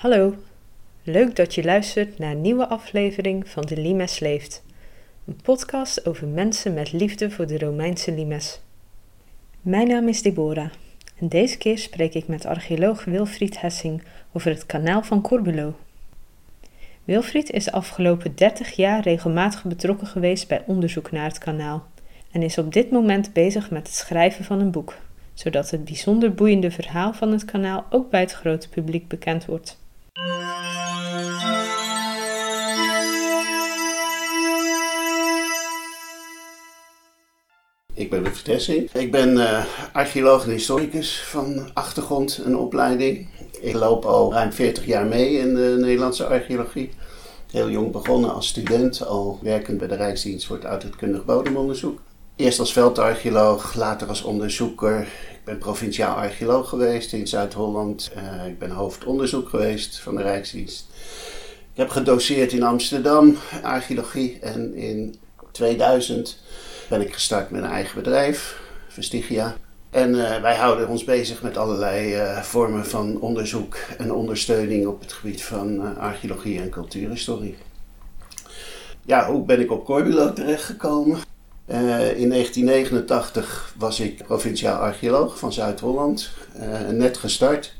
Hallo, leuk dat je luistert naar een nieuwe aflevering van De Limes Leeft. Een podcast over mensen met liefde voor de Romeinse limes. Mijn naam is Deborah en deze keer spreek ik met archeoloog Wilfried Hessing over het kanaal van Corbulo. Wilfried is de afgelopen 30 jaar regelmatig betrokken geweest bij onderzoek naar het kanaal en is op dit moment bezig met het schrijven van een boek, zodat het bijzonder boeiende verhaal van het kanaal ook bij het grote publiek bekend wordt. Ik ben Wilfried Hessing. Ik ben uh, archeoloog en historicus van achtergrond en opleiding. Ik loop al ruim 40 jaar mee in de Nederlandse archeologie. Heel jong begonnen als student, al werkend bij de Rijksdienst voor het oudheidkundig bodemonderzoek. Eerst als veldarcheoloog, later als onderzoeker. Ik ben provinciaal archeoloog geweest in Zuid-Holland. Uh, ik ben hoofdonderzoek geweest van de Rijksdienst. Ik heb gedoseerd in Amsterdam, archeologie. En in 2000 ben ik gestart met een eigen bedrijf, Vestigia. En uh, wij houden ons bezig met allerlei uh, vormen van onderzoek en ondersteuning op het gebied van uh, archeologie en cultuurhistorie. Ja, hoe ben ik op Corbulo terechtgekomen? in 1989 was ik provinciaal archeoloog van Zuid-Holland, net gestart.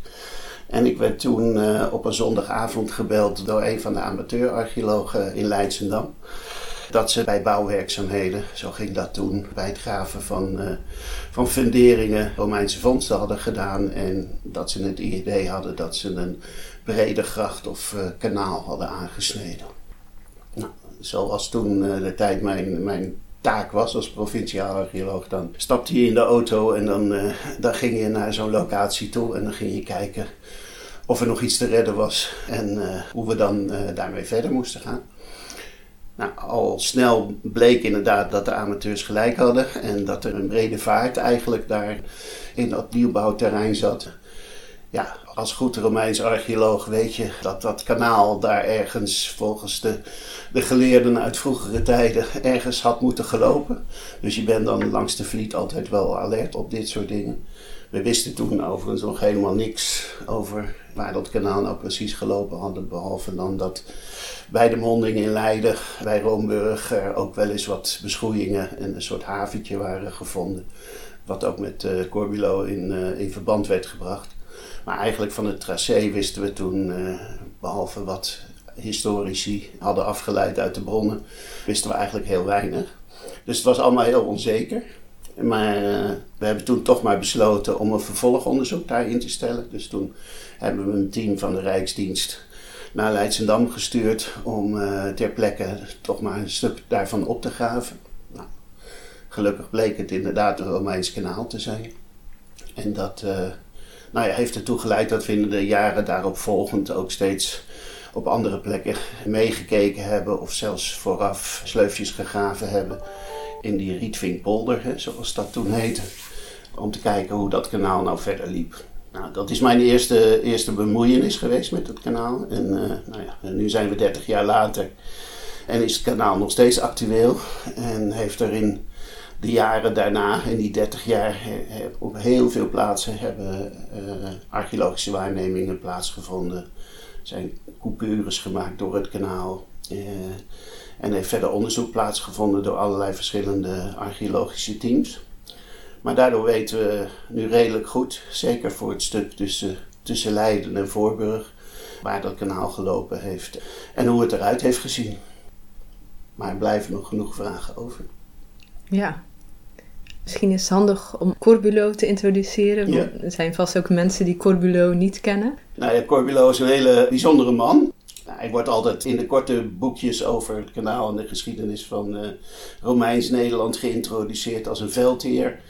En ik werd toen op een zondagavond gebeld door een van de amateurarcheologen in Leidsendam dat ze bij bouwwerkzaamheden, zo ging dat toen, bij het graven van, uh, van funderingen Romeinse vondsten hadden gedaan. En dat ze het idee hadden dat ze een brede gracht of uh, kanaal hadden aangesneden. Nou, zoals toen uh, de tijd mijn, mijn taak was als provinciaal archeoloog, dan stapte je in de auto en dan, dan ging je naar zo'n locatie toe en dan ging je kijken of er nog iets te redden was en hoe we dan daarmee verder moesten gaan. Nou, al snel bleek inderdaad dat de amateurs gelijk hadden en dat er een brede vaart eigenlijk daar in dat nieuwbouwterrein zat. Ja, als goed Romeins archeoloog weet je dat dat kanaal daar ergens volgens de, de geleerden uit vroegere tijden ergens had moeten gelopen. Dus je bent dan langs de vliet altijd wel alert op dit soort dingen. We wisten toen overigens nog helemaal niks over waar dat kanaal nou precies gelopen had. Behalve dan dat bij de monding in Leiden, bij Roomburg, er ook wel eens wat beschroeiingen en een soort haventje waren gevonden. Wat ook met uh, Corbulo in, uh, in verband werd gebracht. Maar eigenlijk van het tracé wisten we toen, uh, behalve wat historici hadden afgeleid uit de bronnen, wisten we eigenlijk heel weinig. Dus het was allemaal heel onzeker. Maar uh, we hebben toen toch maar besloten om een vervolgonderzoek daarin te stellen. Dus toen hebben we een team van de Rijksdienst naar Leidsendam gestuurd om uh, ter plekke toch maar een stuk daarvan op te graven. Nou, gelukkig bleek het inderdaad een Romeins kanaal te zijn. En dat uh, nou ja, heeft ertoe geleid dat we in de jaren daarop volgend ook steeds op andere plekken meegekeken hebben of zelfs vooraf sleufjes gegraven hebben in die Rietvinkpolder, hè, zoals dat toen heette. Om te kijken hoe dat kanaal nou verder liep. Nou, dat is mijn eerste, eerste bemoeienis geweest met het kanaal. En uh, nou ja, nu zijn we 30 jaar later en is het kanaal nog steeds actueel. En heeft er in de jaren daarna, in die 30 jaar, op heel veel plaatsen hebben uh, archeologische waarnemingen plaatsgevonden. Er zijn coupures gemaakt door het kanaal. Uh, en heeft verder onderzoek plaatsgevonden door allerlei verschillende archeologische teams. Maar daardoor weten we nu redelijk goed, zeker voor het stuk tussen, tussen Leiden en Voorburg, waar dat kanaal gelopen heeft en hoe het eruit heeft gezien. Maar er blijven nog genoeg vragen over. Ja, misschien is het handig om Corbulo te introduceren. Want er zijn vast ook mensen die Corbulo niet kennen. Nou ja, Corbulo is een hele bijzondere man. Hij wordt altijd in de korte boekjes over het kanaal en de geschiedenis van uh, Romeins-Nederland geïntroduceerd als een veldheer.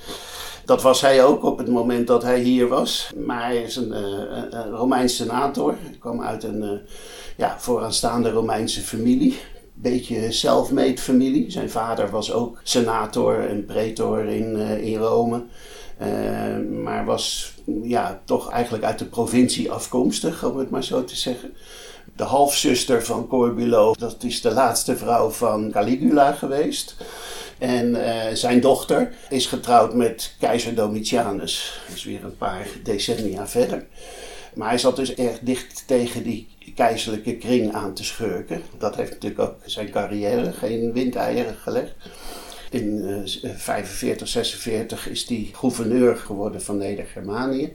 Dat was hij ook op het moment dat hij hier was. Maar hij is een, uh, een Romeins senator. Hij kwam uit een uh, ja, vooraanstaande Romeinse familie. Beetje self-made familie. Zijn vader was ook senator en pretor in, in Rome. maar was ja, toch eigenlijk uit de provincie afkomstig, om het maar zo te zeggen de halfzuster van Corbulo. Dat is de laatste vrouw van Caligula geweest. En uh, zijn dochter is getrouwd met keizer Domitianus. Is weer een paar decennia verder. Maar hij zat dus erg dicht tegen die keizerlijke kring aan te schurken. Dat heeft natuurlijk ook zijn carrière geen windeieren gelegd. In 1945, 46 is hij gouverneur geworden van Neder-Germanië.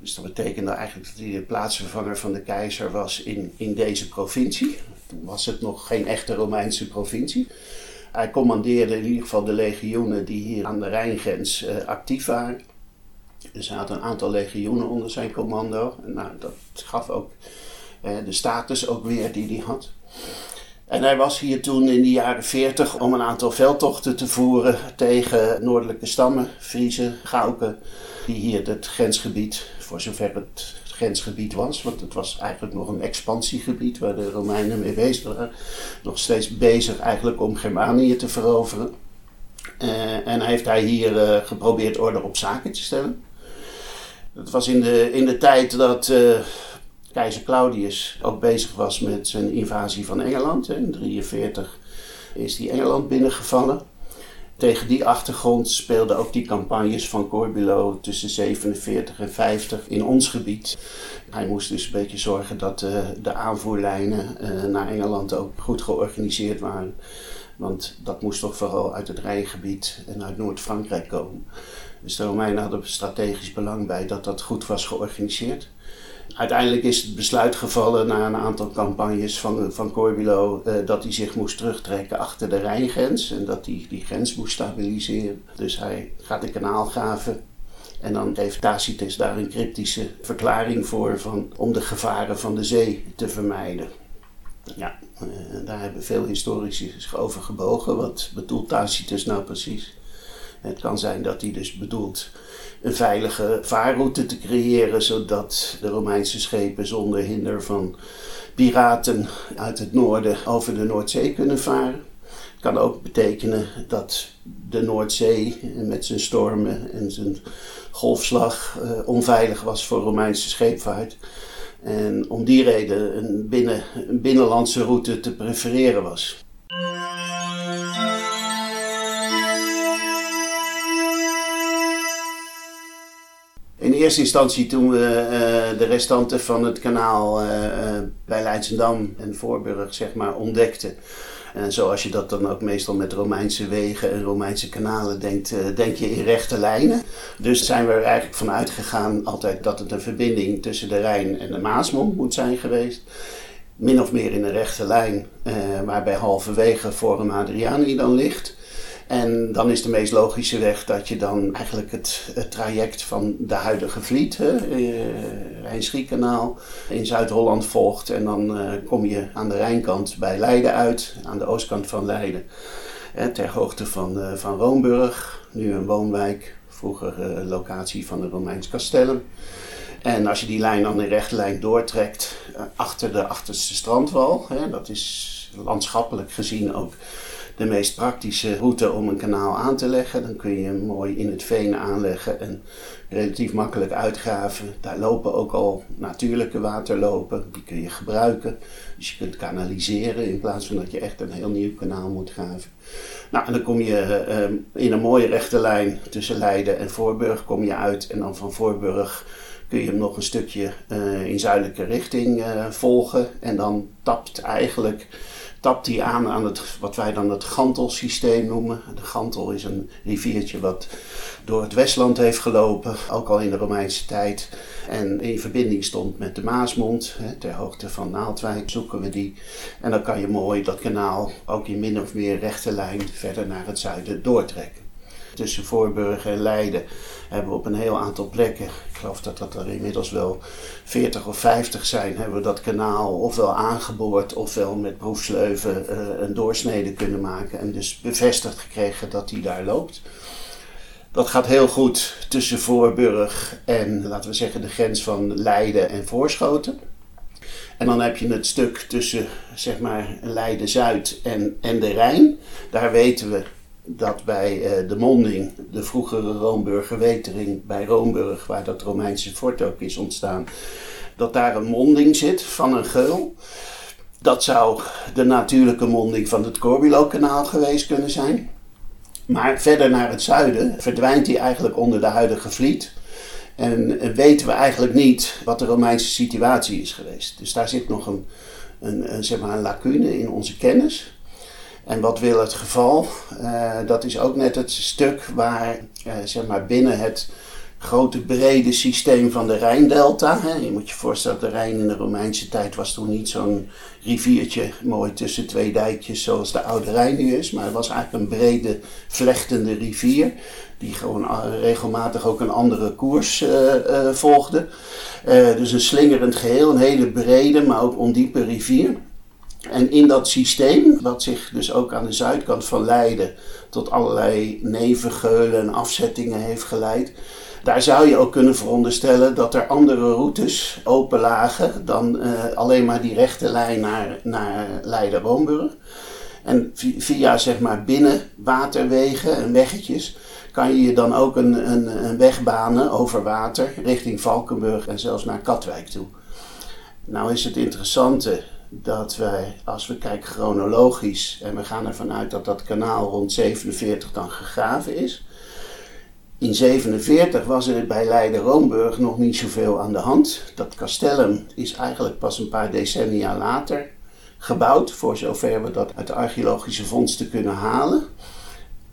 Dus dat betekende eigenlijk dat hij de plaatsvervanger van de keizer was in, in deze provincie. Toen was het nog geen echte Romeinse provincie. Hij commandeerde in ieder geval de legioenen die hier aan de Rijngrens uh, actief waren. Er zaten een aantal legioenen onder zijn commando. Nou, dat gaf ook uh, de status ook weer die hij had. En hij was hier toen in de jaren 40 om een aantal veldtochten te voeren tegen noordelijke stammen, Friese, Gauken, die hier het grensgebied, voor zover het grensgebied was, want het was eigenlijk nog een expansiegebied waar de Romeinen mee bezig waren, nog steeds bezig eigenlijk om Germanië te veroveren. Uh, en heeft hij hier uh, geprobeerd orde op zaken te stellen. Dat was in de, in de tijd dat uh, keizer Claudius ook bezig was met zijn invasie van Engeland. In 1943 is hij Engeland binnengevallen. Tegen die achtergrond speelden ook die campagnes van Corbulo tussen 47 en 50 in ons gebied. Hij moest dus een beetje zorgen dat uh, de aanvoerlijnen uh, naar Engeland ook goed georganiseerd waren. Want dat moest toch vooral uit het Rijngebied en uit Noord-Frankrijk komen. Dus de Romeinen hadden strategisch belang bij dat dat goed was georganiseerd uiteindelijk is het besluit gevallen na een aantal campagnes van, van Corbulo uh, dat hij zich moest terugtrekken achter de Rijngrens en dat hij die grens moest stabiliseren. Dus hij gaat de kanaal graven en dan heeft Tacitus daar een cryptische verklaring voor van, om de gevaren van de zee te vermijden. Ja, uh, daar hebben veel historici zich over gebogen. Wat bedoelt Tacitus nou precies? Het kan zijn dat hij dus bedoelt een veilige vaarroute te creëren, zodat de Romeinse schepen zonder hinder van piraten uit het noorden over de Noordzee kunnen varen. Het kan ook betekenen dat de Noordzee met zijn stormen en zijn golfslag uh, onveilig was voor Romeinse scheepvaart. En om die reden een, binnen, een binnenlandse route te prefereren was. In eerste instantie toen we uh, de restanten van het kanaal uh, uh, bij Leidsendam en Voorburg zeg maar ontdekten. En zoals je dat dan ook meestal met Romeinse wegen en Romeinse kanalen denkt, denk je in rechte lijnen. Dus zijn we er eigenlijk van uitgegaan altijd dat het een verbinding tussen de Rijn en de Maasmond moet zijn geweest. Min of meer in een rechte lijn, waarbij halverwege Forum Adriani dan ligt. En dan is de meest logische weg dat je dan eigenlijk het, traject van de huidige Vliet, uh, Rijn-Schriekanaal, in Zuid-Holland volgt. En dan uh, kom je aan de Rijnkant bij Leiden uit, aan de oostkant van Leiden. Hè, ter hoogte van, uh, van Roomburg, nu een woonwijk, vroeger locatie van de Romeins Castellum. En als je die lijn dan in rechte lijn doortrekt, achter de achterste strandwal, hè, dat is landschappelijk gezien ook de meest praktische route om een kanaal aan te leggen. Dan kun je hem mooi in het veen aanleggen en relatief makkelijk uitgraven. Daar lopen ook al natuurlijke waterlopen, die kun je gebruiken. Dus je kunt kanaliseren in plaats van dat je echt een heel nieuw kanaal moet graven. Nou, en dan kom je uh, in een mooie rechte lijn tussen Leiden en Voorburg kom je uit. En dan van Voorburg kun je hem nog een stukje uh, in zuidelijke richting uh, volgen. En dan tapt eigenlijk tapt hij aan aan het, wat wij dan het Gantelsysteem noemen. De Gantel is een riviertje wat door het Westland heeft gelopen, ook al in de Romeinse tijd. En in verbinding stond met de Maasmond, hè, ter hoogte van Naaldwijk zoeken we die. En dan kan je mooi dat kanaal ook in min of meer rechte lijn verder naar het zuiden doortrekken. Tussen Voorburg en Leiden hebben we op een heel aantal plekken, ik geloof dat dat er inmiddels wel 40 of 50 zijn, hebben we dat kanaal ofwel aangeboord ofwel met proefsleuven uh, een doorsnede kunnen maken. En dus bevestigd gekregen dat die daar loopt. Dat gaat heel goed tussen Voorburg en, laten we zeggen, de grens van Leiden en Voorschoten. En dan heb je het stuk tussen, zeg maar, Leiden-Zuid en, en de Rijn. Daar weten we dat bij uh, de monding, de vroegere Roomburger Wetering bij Roomburg, waar dat Romeinse fort ook is ontstaan, dat daar een monding zit van een geul. Dat zou de natuurlijke monding van het Corbulo-kanaal geweest kunnen zijn. Maar verder naar het zuiden verdwijnt hij eigenlijk onder de huidige Vliet. En weten we eigenlijk niet wat de Romeinse situatie is geweest. Dus daar zit nog een, een zeg maar een lacune in onze kennis. En wat wil het geval? Uh, dat is ook net het stuk waar uh, zeg maar binnen het grote brede systeem van de Rijndelta. Hè. Je moet je voorstellen de Rijn in de Romeinse tijd was toen niet zo'n riviertje mooi tussen twee dijkjes zoals de Oude Rijn nu is. Maar het was eigenlijk een brede vlechtende rivier die gewoon regelmatig ook een andere koers volgde. Dus een slingerend geheel, een hele brede maar ook ondiepe rivier. En in dat systeem, wat zich dus ook aan de zuidkant van Leiden tot allerlei nevengeulen en afzettingen heeft geleid, daar zou je ook kunnen veronderstellen dat er andere routes open lagen dan uh, alleen maar die rechte lijn naar, naar Leiden-Woonburg. En via zeg maar binnen waterwegen en weggetjes kan je je dan ook een, een, een weg banen over water richting Valkenburg en zelfs naar Katwijk toe. Nou is het interessante dat wij, als we kijken chronologisch, en we gaan ervan uit dat dat kanaal rond 47 dan gegraven is. In 47 was er bij Leiden-Roomburg nog niet zoveel aan de hand. Dat castellum is eigenlijk pas een paar decennia later gebouwd, voor zover we dat uit de archeologische vondsten kunnen halen.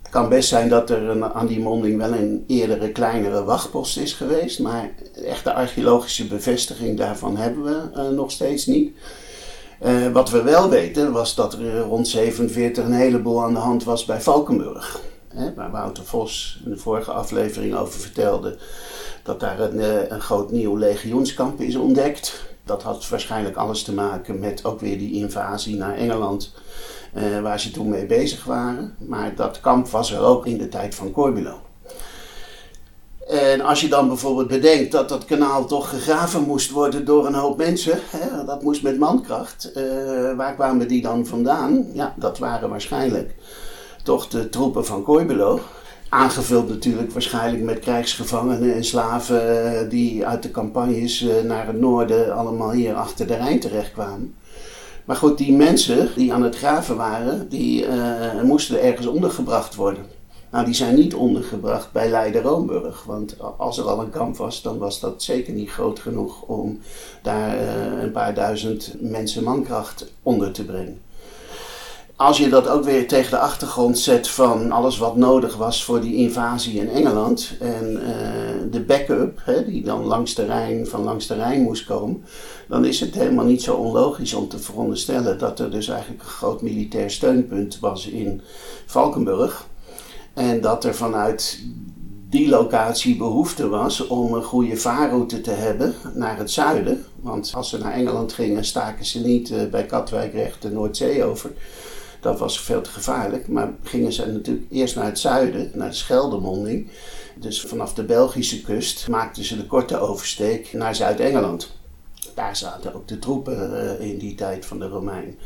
Het kan best zijn dat er aan die monding wel een eerdere kleinere wachtpost is geweest, maar echte archeologische bevestiging daarvan hebben we uh, nog steeds niet. Uh, wat we wel weten was dat er rond 47 een heleboel aan de hand was bij Valkenburg. Hè, waar Wouter Vos in de vorige aflevering over vertelde dat daar een, uh, een groot nieuw legioenskamp is ontdekt. Dat had waarschijnlijk alles te maken met ook weer die invasie naar Engeland, uh, waar ze toen mee bezig waren. Maar dat kamp was er ook in de tijd van Corbulo. En als je dan bijvoorbeeld bedenkt dat dat kanaal toch gegraven moest worden door een hoop mensen, hè, dat moest met mankracht, uh, waar kwamen die dan vandaan? Ja, dat waren waarschijnlijk toch de troepen van Koibelo. Aangevuld natuurlijk waarschijnlijk met krijgsgevangenen en slaven uh, die uit de campagnes uh, naar het noorden allemaal hier achter de Rijn terechtkwamen. Maar goed, die mensen die aan het graven waren, die moesten ergens ondergebracht worden. Nou, die zijn niet ondergebracht bij Leiden-Roomburg. Want als er al een kamp was, dan was dat zeker niet groot genoeg om daar uh, een paar duizend mensen mankracht onder te brengen. Als je dat ook weer tegen de achtergrond zet van alles wat nodig was voor die invasie in Engeland en uh, de backup hè, die dan langs de, Rijn, van langs de Rijn moest komen, dan is het helemaal niet zo onlogisch om te veronderstellen dat er dus eigenlijk een groot militair steunpunt was in Valkenburg. En dat er vanuit die locatie behoefte was om een goede vaarroute te hebben naar het zuiden. Want als ze naar Engeland gingen, staken ze niet uh, bij Katwijk recht de Noordzee over. Dat was veel te gevaarlijk. Maar gingen ze natuurlijk eerst naar het zuiden, naar de Scheldemonding. Dus vanaf de Belgische kust maakten ze de korte oversteek naar Zuid-Engeland. Daar zaten ook de troepen uh, in die tijd van de Romeinen.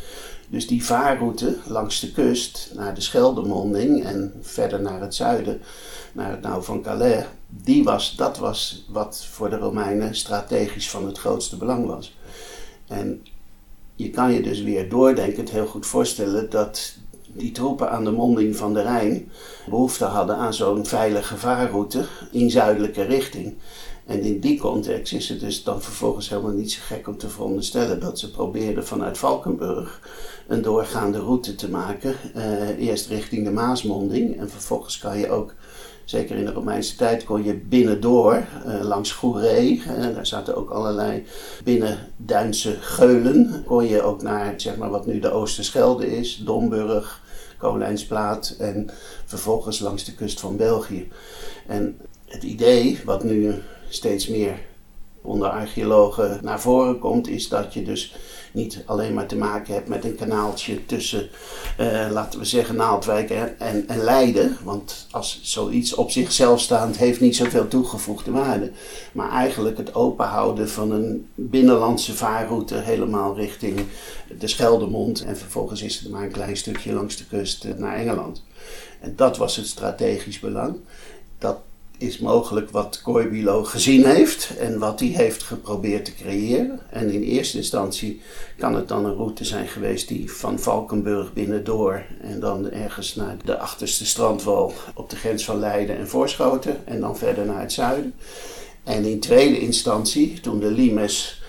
Dus die vaarroute langs de kust naar de Scheldemonding en verder naar het zuiden, naar het nou van Calais, die was, dat was wat voor de Romeinen strategisch van het grootste belang was. En je kan je dus weer doordenkend heel goed voorstellen dat die troepen aan de monding van de Rijn behoefte hadden aan zo'n veilige vaarroute in zuidelijke richting. En in die context is het dus dan vervolgens helemaal niet zo gek om te veronderstellen dat ze probeerden vanuit Valkenburg een doorgaande route te maken. Uh, eerst richting de Maasmonding en vervolgens kan je ook, zeker in de Romeinse tijd, kon je binnendoor uh, langs Goeree. Uh, daar zaten ook allerlei binnenduinse geulen. Kon je ook naar zeg maar, wat nu de Oosterschelde is, Domburg, Kolijnsplaat en vervolgens langs de kust van België. En het idee, wat nu steeds meer onder archeologen naar voren komt, is dat je dus niet alleen maar te maken hebt met een kanaaltje tussen, uh, laten we zeggen, Naaldwijk en, en, en, Leiden. Want als zoiets op zichzelf staand heeft niet zoveel toegevoegde waarde. Maar eigenlijk het openhouden van een binnenlandse vaarroute helemaal richting de Scheldemond. En vervolgens is het maar een klein stukje langs de kust eh, naar Engeland. En dat was het strategisch belang. Dat is mogelijk wat Coibilo gezien heeft en wat hij heeft geprobeerd te creëren. En in eerste instantie kan het dan een route zijn geweest die van Valkenburg binnendoor en dan ergens naar de achterste strandwal op de grens van Leiden en Voorschoten en dan verder naar het zuiden. En in tweede instantie, toen de Limes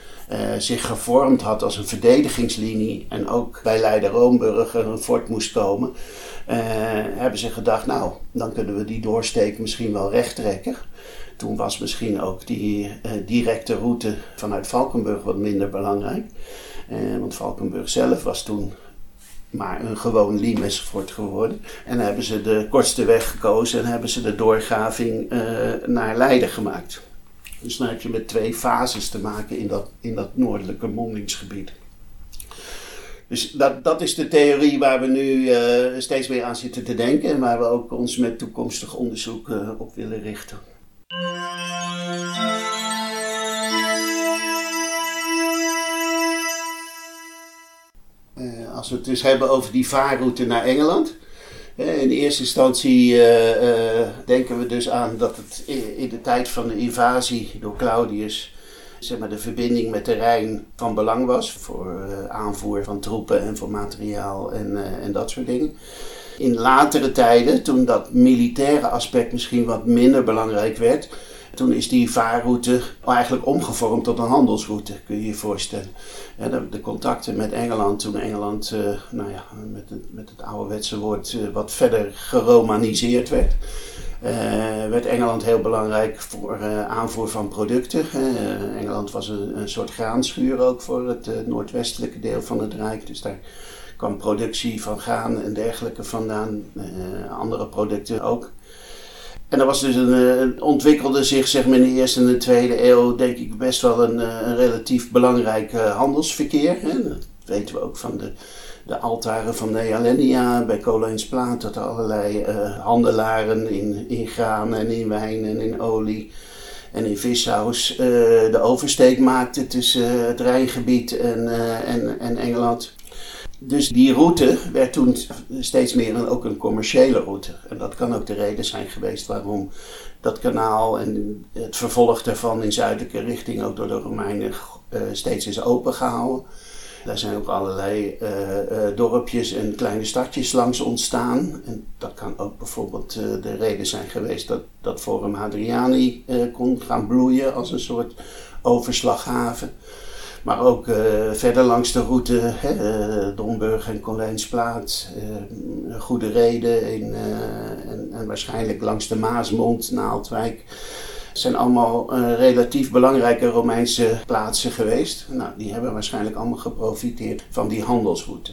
zich gevormd had als een verdedigingslinie en ook bij Leiden-Roomburg een fort moest komen, uh, hebben ze gedacht, nou, dan kunnen we die doorsteek misschien wel recht trekken. Toen was misschien ook die uh, directe route vanuit Valkenburg wat minder belangrijk. want Valkenburg zelf was toen maar een gewoon Limesfort geworden. En hebben ze de kortste weg gekozen en hebben ze de doorgraving naar Leiden gemaakt. Dus dan heb je met twee fases te maken in dat, in dat noordelijke mondingsgebied. Dus dat, dat is de theorie waar we nu uh, steeds meer aan zitten te denken en waar we ook ons met toekomstig onderzoek uh, op willen richten. Uh, als we het dus hebben over die vaarroute naar Engeland. In eerste instantie uh, uh, denken we dus aan dat het in de tijd van de invasie door Claudius zeg maar, de verbinding met de Rijn van belang was voor aanvoer van troepen en voor materiaal en, en dat soort dingen. In latere tijden, toen dat militaire aspect misschien wat minder belangrijk werd, toen is die vaarroute eigenlijk omgevormd tot een handelsroute, kun je je voorstellen. de, contacten met Engeland, toen Engeland, uh, nou ja, met het, met het ouderwetse woord, uh, wat verder geromaniseerd werd. Uh, werd Engeland heel belangrijk voor aanvoer van producten. Engeland was een, een, soort graanschuur ook voor het noordwestelijke deel van het Rijk. Dus daar kwam productie van graan en dergelijke vandaan. andere producten ook. En dat was dus een, uh, ontwikkelde zich zeg maar, in de eerste en de tweede eeuw, denk ik, best wel een, uh, een relatief belangrijk uh, handelsverkeer. Hè? Dat weten we ook van de, de altaren van Nealenia bij Koleensplaat, dat er allerlei handelaren in, in graan en in wijn en in olie en in vissaus de oversteek maakten tussen het Rijngebied en, en, en Engeland. Dus die route werd toen steeds meer een, ook een commerciële route. En dat kan ook de reden zijn geweest waarom dat kanaal en het vervolg daarvan in zuidelijke richting ook door de Romeinen uh, steeds is opengehouden. Daar zijn ook allerlei uh, dorpjes en kleine stadjes langs ontstaan. En dat kan ook bijvoorbeeld de reden zijn geweest dat, dat Forum Hadriani kon gaan bloeien als een soort overslaghaven. Maar ook uh, verder langs de route, hè, uh, Domburg en Conlijnsplaat, uh, Goede Reden en, en, waarschijnlijk langs de Maasmond, Naaldwijk. zijn allemaal relatief belangrijke Romeinse plaatsen geweest. Nou, die hebben waarschijnlijk allemaal geprofiteerd van die handelsroute.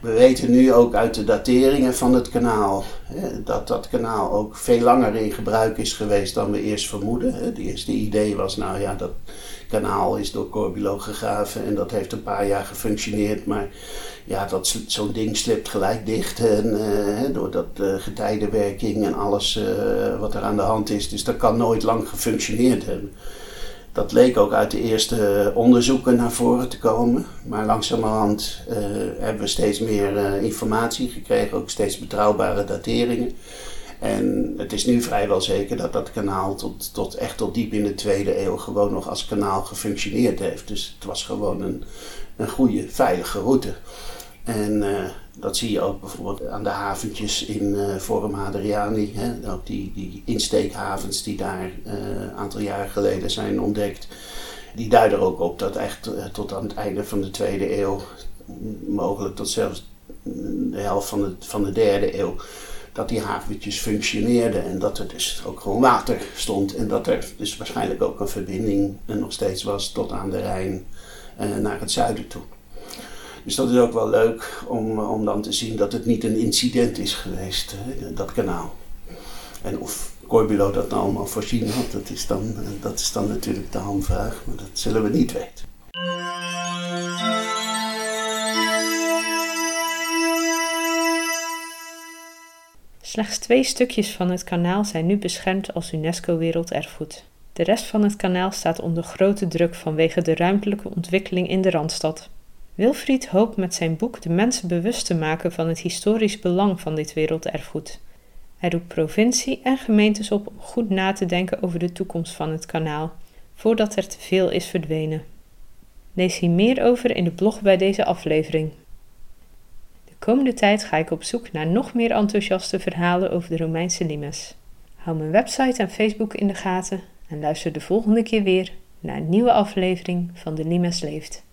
We weten nu ook uit de dateringen van het kanaal hè, dat dat kanaal ook veel langer in gebruik is geweest dan we eerst vermoeden. Het eerste idee was, nou ja, dat kanaal is door Corbulo gegraven en dat heeft een paar jaar gefunctioneerd. Maar ja, dat, zo'n ding slipt gelijk dicht en, uh, door dat uh, getijdenwerking en alles uh, wat er aan de hand is. Dus dat kan nooit lang gefunctioneerd hebben. Dat leek ook uit de eerste onderzoeken naar voren te komen. Maar langzamerhand uh, hebben we steeds meer uh, informatie gekregen, ook steeds betrouwbare dateringen. En het is nu vrijwel zeker dat dat kanaal tot, tot echt tot diep in de tweede eeuw gewoon nog als kanaal gefunctioneerd heeft. Dus het was gewoon een, een goede, veilige route. En uh, dat zie je ook bijvoorbeeld aan de haventjes in uh, Forum Hadriani. Hè? Ook die, die insteekhavens die daar een uh, aantal jaren geleden zijn ontdekt. Die duiden ook op dat echt tot aan het einde van de tweede eeuw, mogelijk tot zelfs de helft van de, van de derde eeuw, dat die haventjes functioneerden en dat er dus ook gewoon water stond en dat er dus waarschijnlijk ook een verbinding nog steeds was tot aan de Rijn naar het zuiden toe. Dus dat is ook wel leuk om, om dan te zien dat het niet een incident is geweest, hè, dat kanaal. En of Corbulo dat nou allemaal voorzien had, dat is, dan, dat is dan natuurlijk de hamvraag, maar dat zullen we niet weten. Slechts twee stukjes van het kanaal zijn nu beschermd als UNESCO Werelderfgoed. De rest van het kanaal staat onder grote druk vanwege de ruimtelijke ontwikkeling in de Randstad. Wilfried hoopt met zijn boek de mensen bewust te maken van het historisch belang van dit werelderfgoed. Hij roept provincie en gemeentes op om goed na te denken over de toekomst van het kanaal, voordat er te veel is verdwenen. Lees hier meer over in de blog bij deze aflevering. De komende tijd ga ik op zoek naar nog meer enthousiaste verhalen over de Romeinse limes. Hou mijn website en Facebook in de gaten En luister de volgende keer weer naar een nieuwe aflevering van De Limes Leeft.